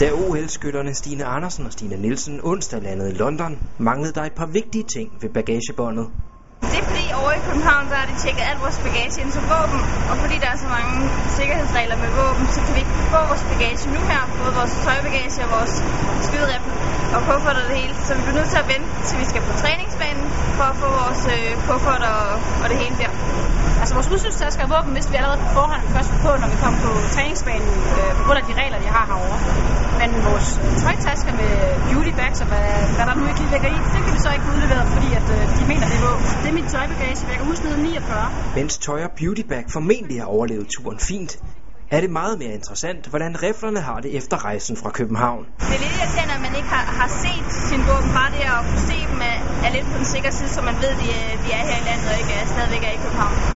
Da OL-skytterne Stine Andersen og Stine Nielsen onsdag landede i London, manglede der et par vigtige ting ved bagagebåndet. Det er fordi over i København, der har de tjekket alt vores bagage ind til våben, og fordi der er så mange sikkerhedsregler med våben, så kan vi ikke få vores bagage nu her, både vores tøjbagage og vores skyderifle og kuffert og det hele. Så vi bliver nødt til at vente, til vi skal på træningsbanen, for at få vores øh, kuffert og, og det hele der. Altså vores udstyrstasker og våben vidste vi allerede på forhånd, først på, når vi kom på træningsbanen, øh, på grund af de regler, de har herovre. Men vores tøjtasker med beauty bags og hvad, ligger i, det kan vi så ikke udlevere, fordi at, øh, de mener, det er våben. Det er min tøjbagage, jeg kan huske nede 49. Mens tøj og beautybag formentlig har overlevet turen fint, er det meget mere interessant, hvordan riflerne har det efter rejsen fra København. Det er lidt irriterende, at man ikke har, har set sin våben. Bare det at kunne se dem er, er lidt på den sikre side, så man ved, at de, de er her i landet og ikke er